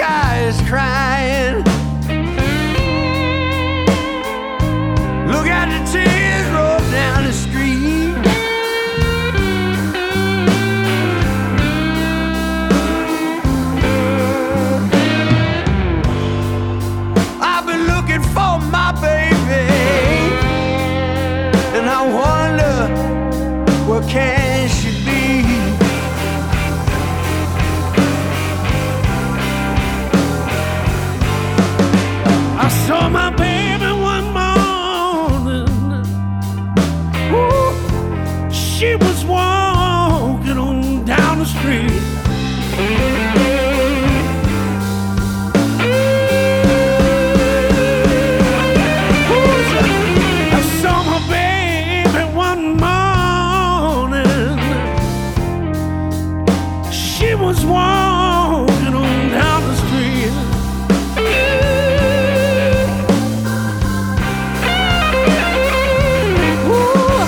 Sky is crying. Was walking on down the street. Ooh,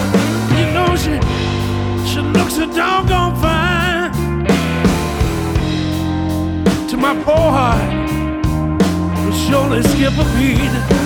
you know she she looks so doggone fine. To my poor heart, surely skip a beat.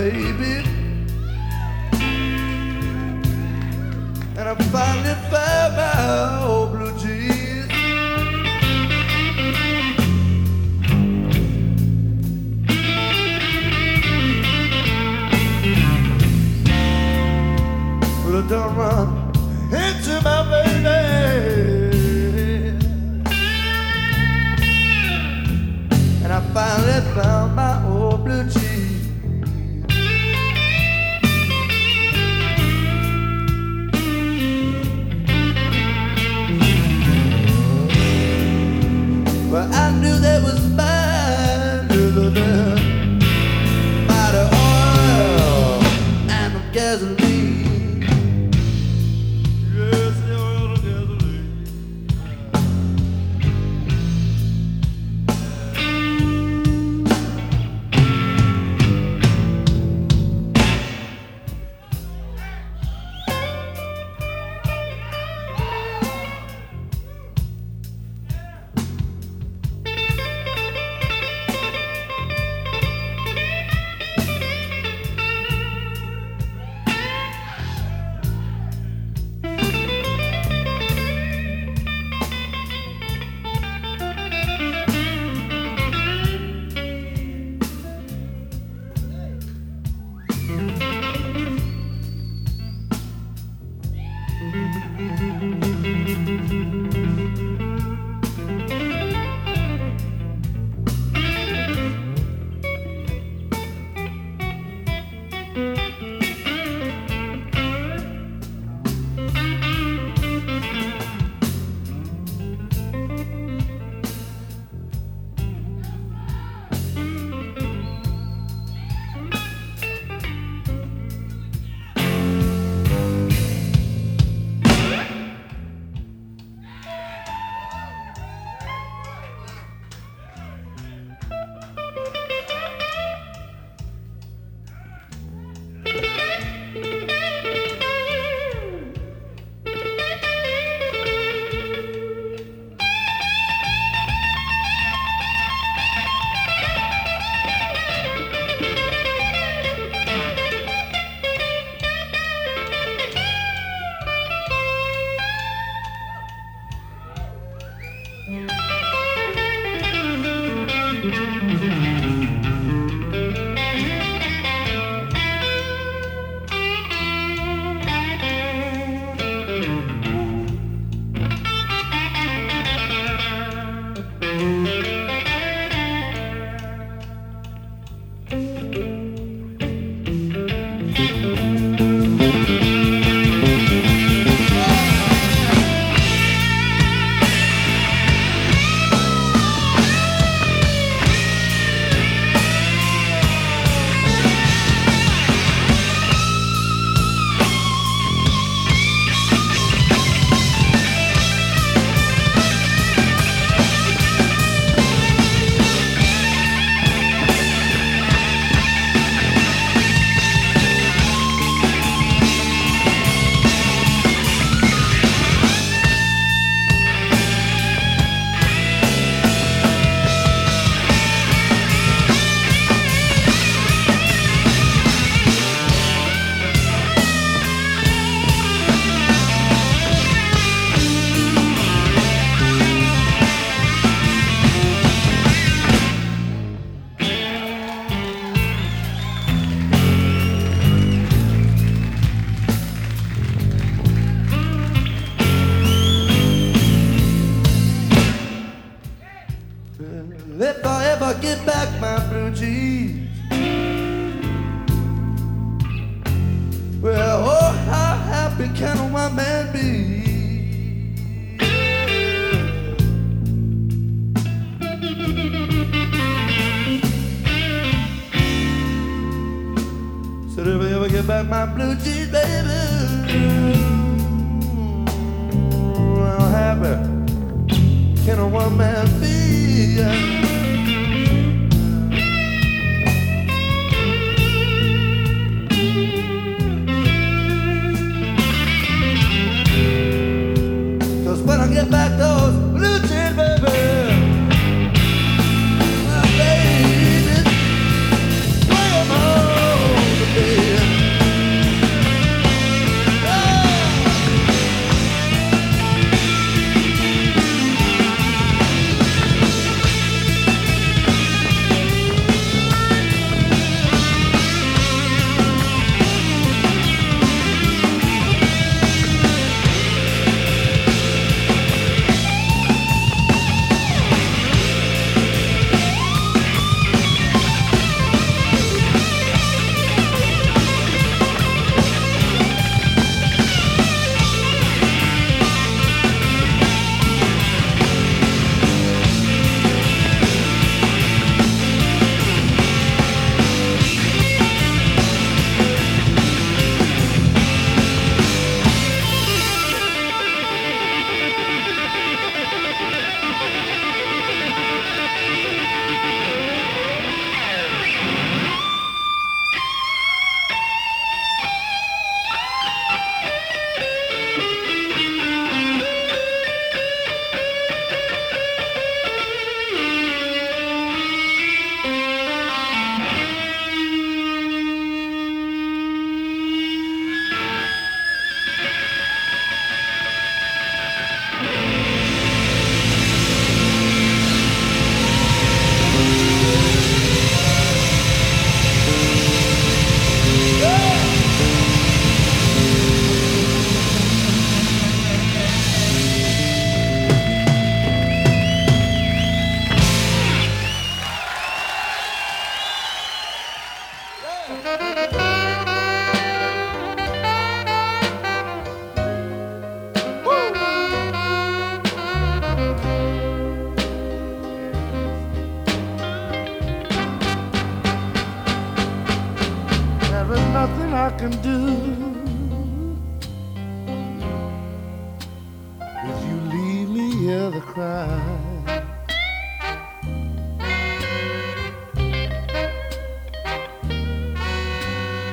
Baby.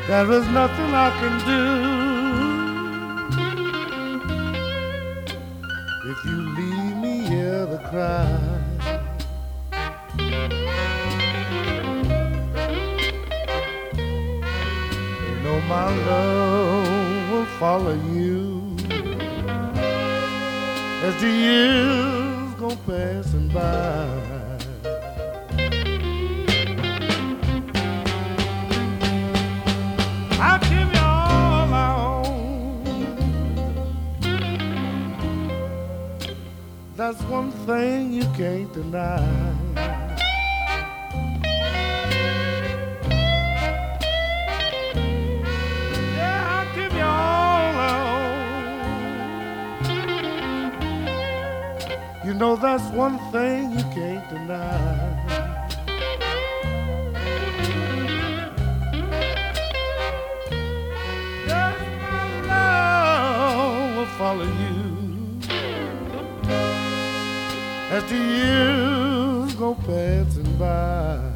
There is nothing I can do. If you leave me here to cry. You know my love will follow you as the years go passing by. That's one thing you can't deny. Know that's one thing you can't deny. Yes, my love will follow you as the years go passing by.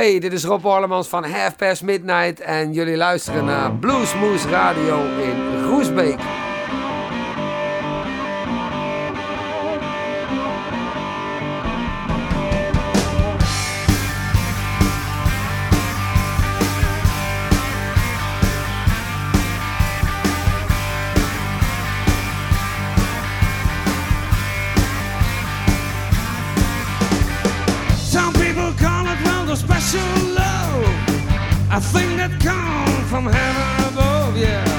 Hey, dit is Rob Orlemans van Half Past Midnight en jullie luisteren naar Bluesmoose Radio in Groesbeek. thing that comes from heaven above, yeah.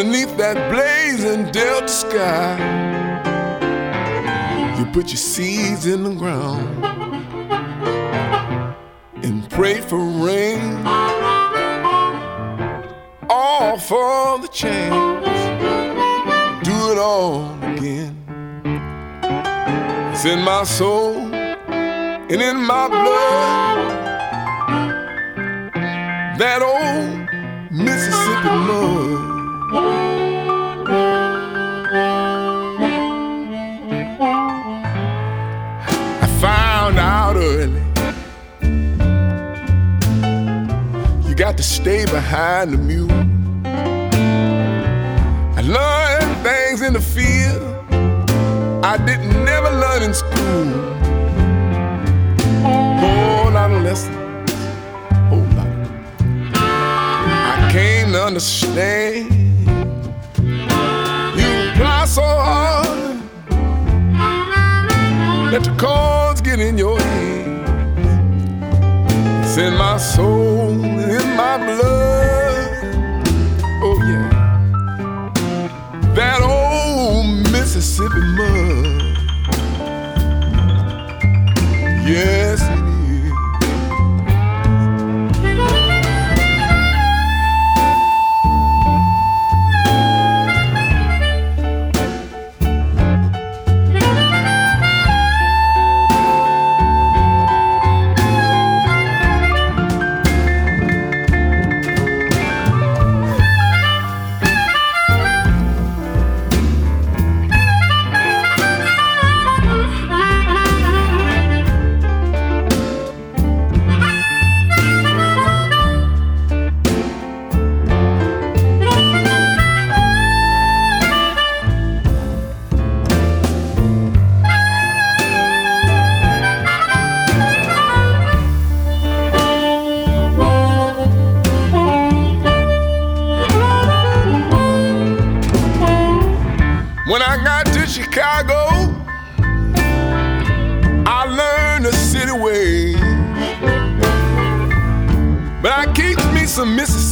Underneath that blazing delta sky. You put your seeds in the ground and pray for rain. All for the chance do it all again. It's in my soul and in my blood. That old Mississippi mud. Stay behind the mule. I learned things in the field I didn't never learn in school. Whole lot of lessons, whole lot. I came to understand. You apply so hard that the chords get in your head. In my soul, in my blood.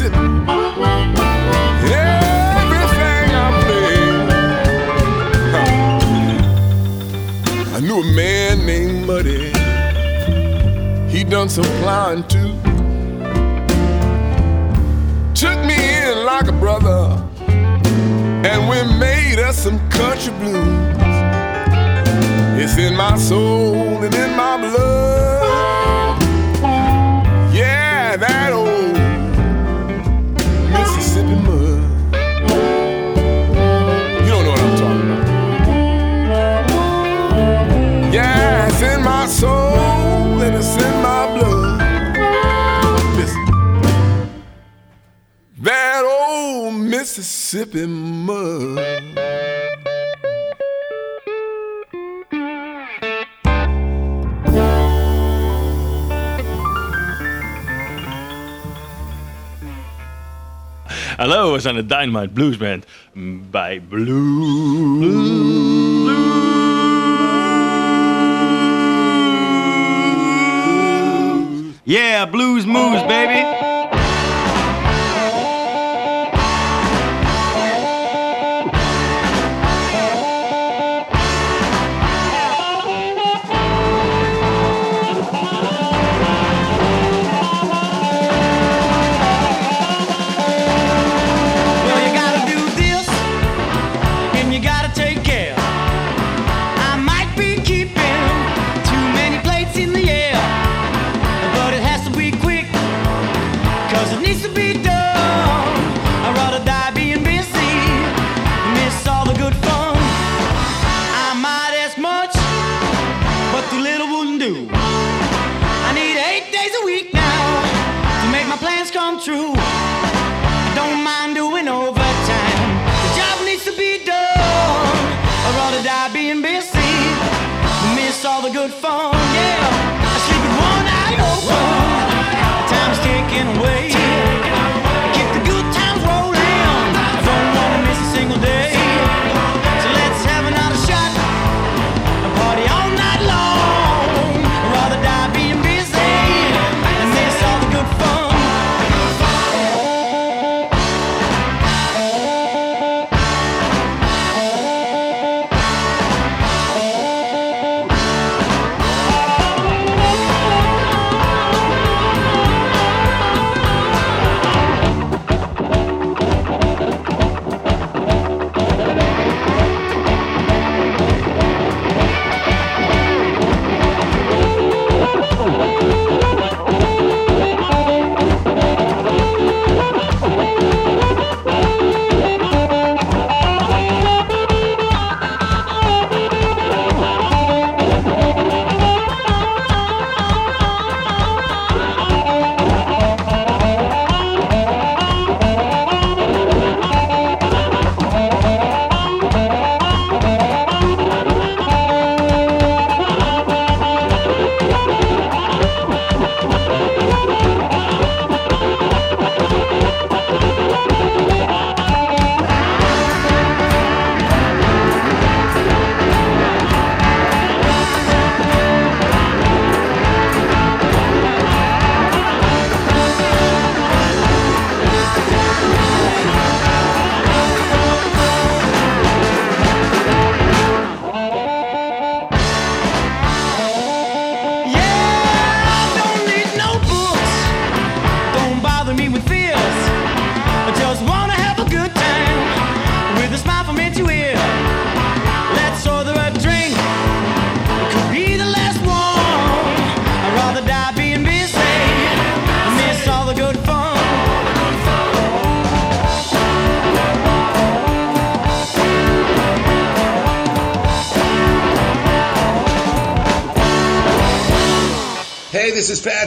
In Everything I play. Huh. I knew a man named Muddy. He done some plowing too. Took me in like a brother and we made us some country blues. It's in my soul and in my blood. Mississippi mud. You don't know what I'm talking about. Yeah, it's in my soul and it's in my blood. Listen. That old Mississippi mud. Hallo, we zijn de Dynamite Blues Band bij Blue. Yeah, Blues Moose, baby. true. Don't mind doing overtime. The job needs to be done, or I'll die being busy. Miss all the good fun, yeah.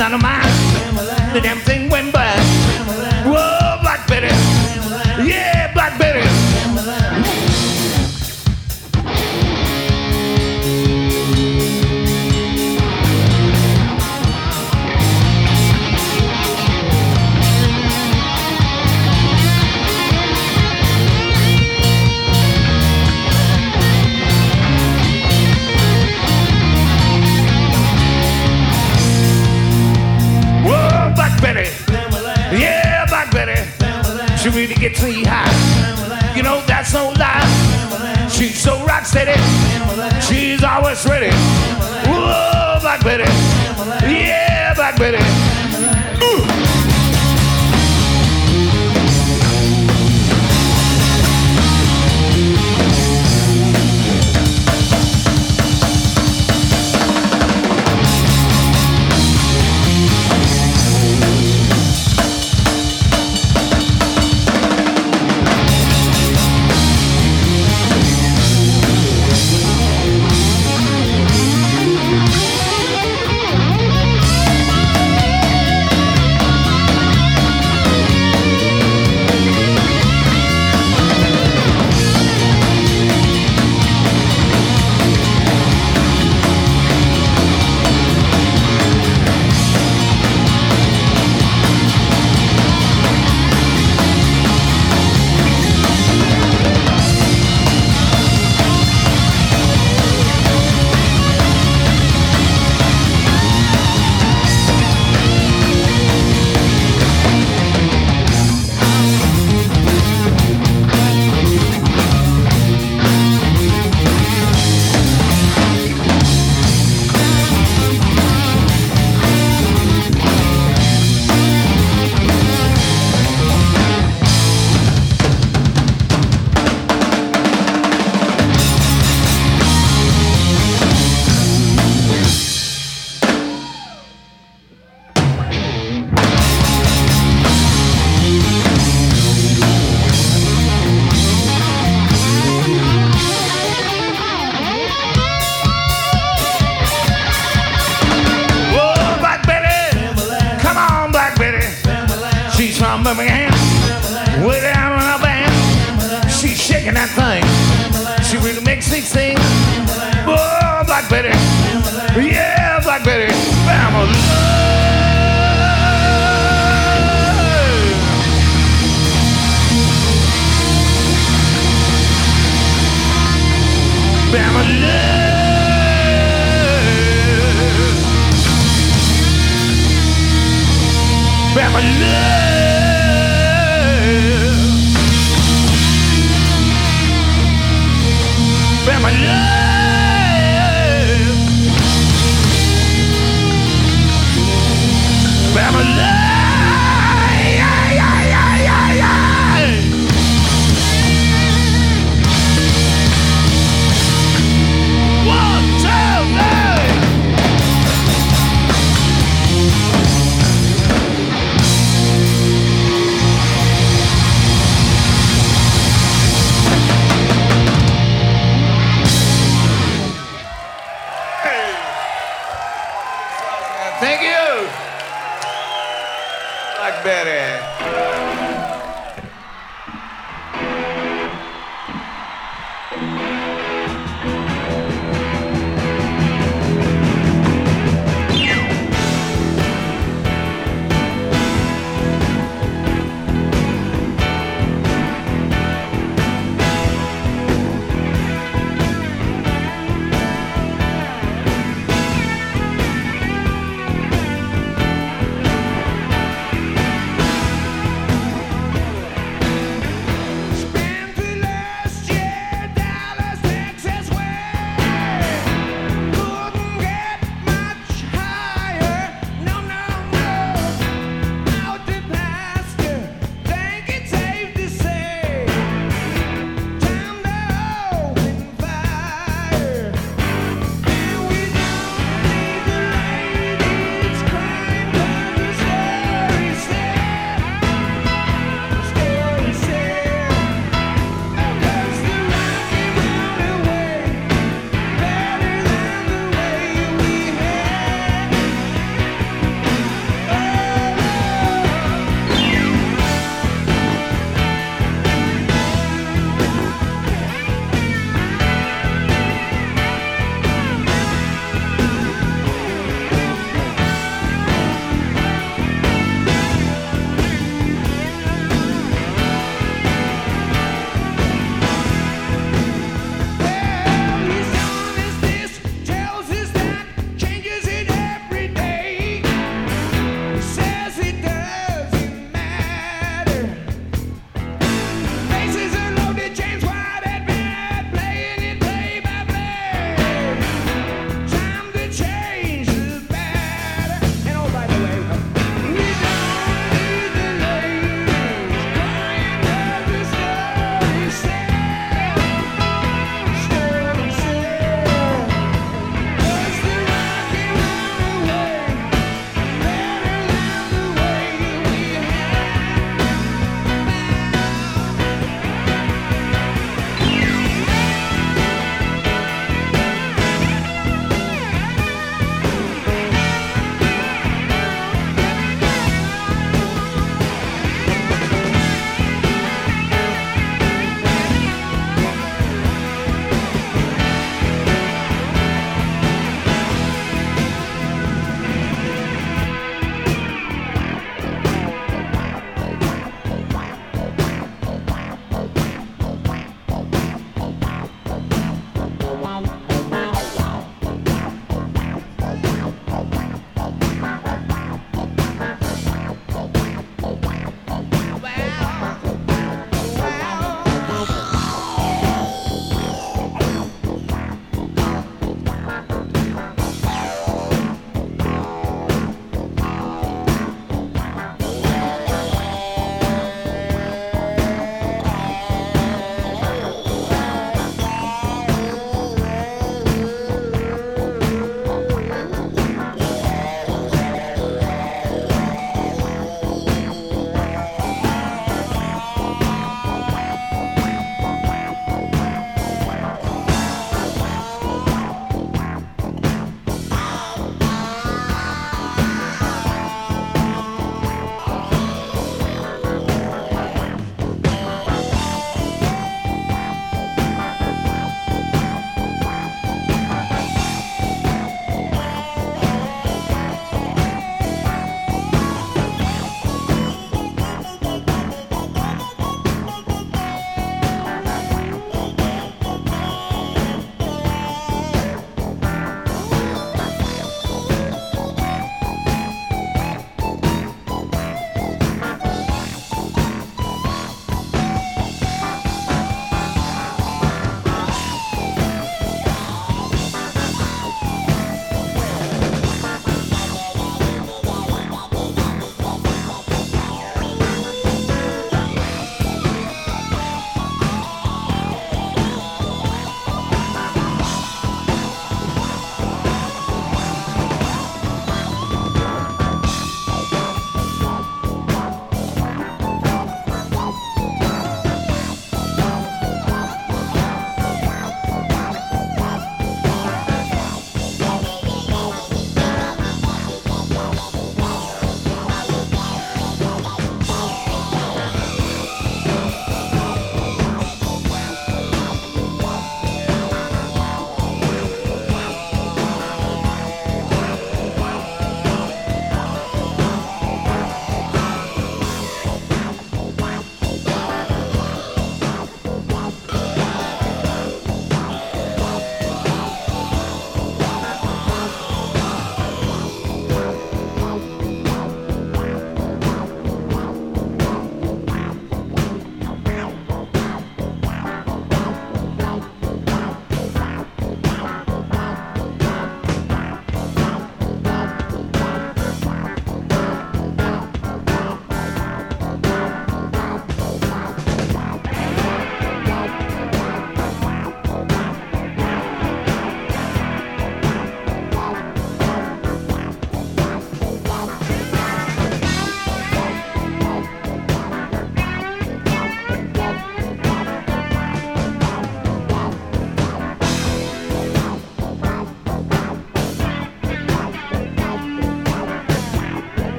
none of mine.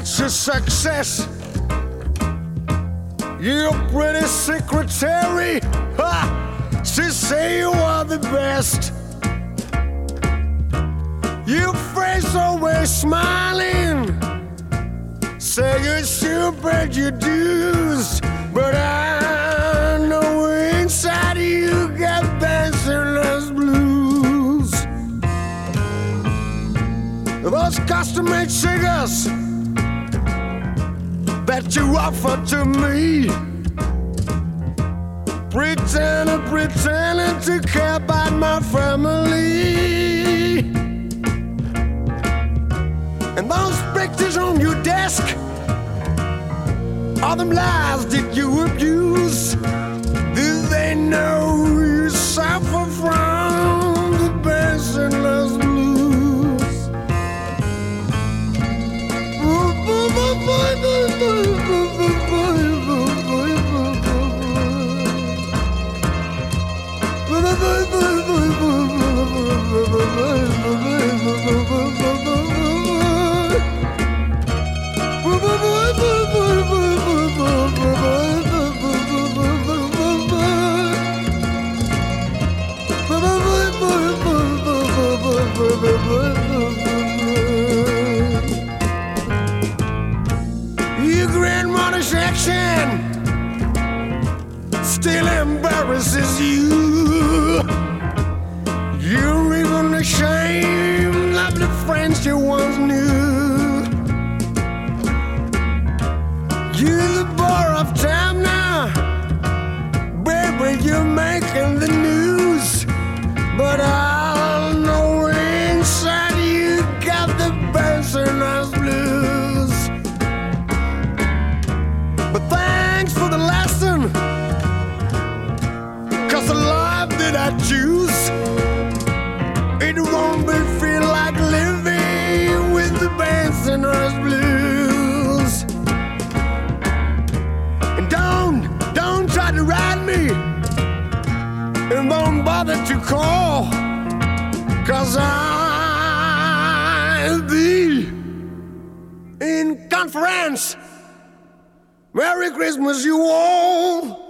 You're a success. You're pretty secretary. Ha! She say you are the best. Your face always smiling. Say you sure paid your dues, but I know inside you got dancerless blues. Those custom-made cigars that you offer to me. Pretending, pretending to care about my family. And those pictures on your desk are them lies that you abuse. Do they know Be in conference. Merry Christmas, you all.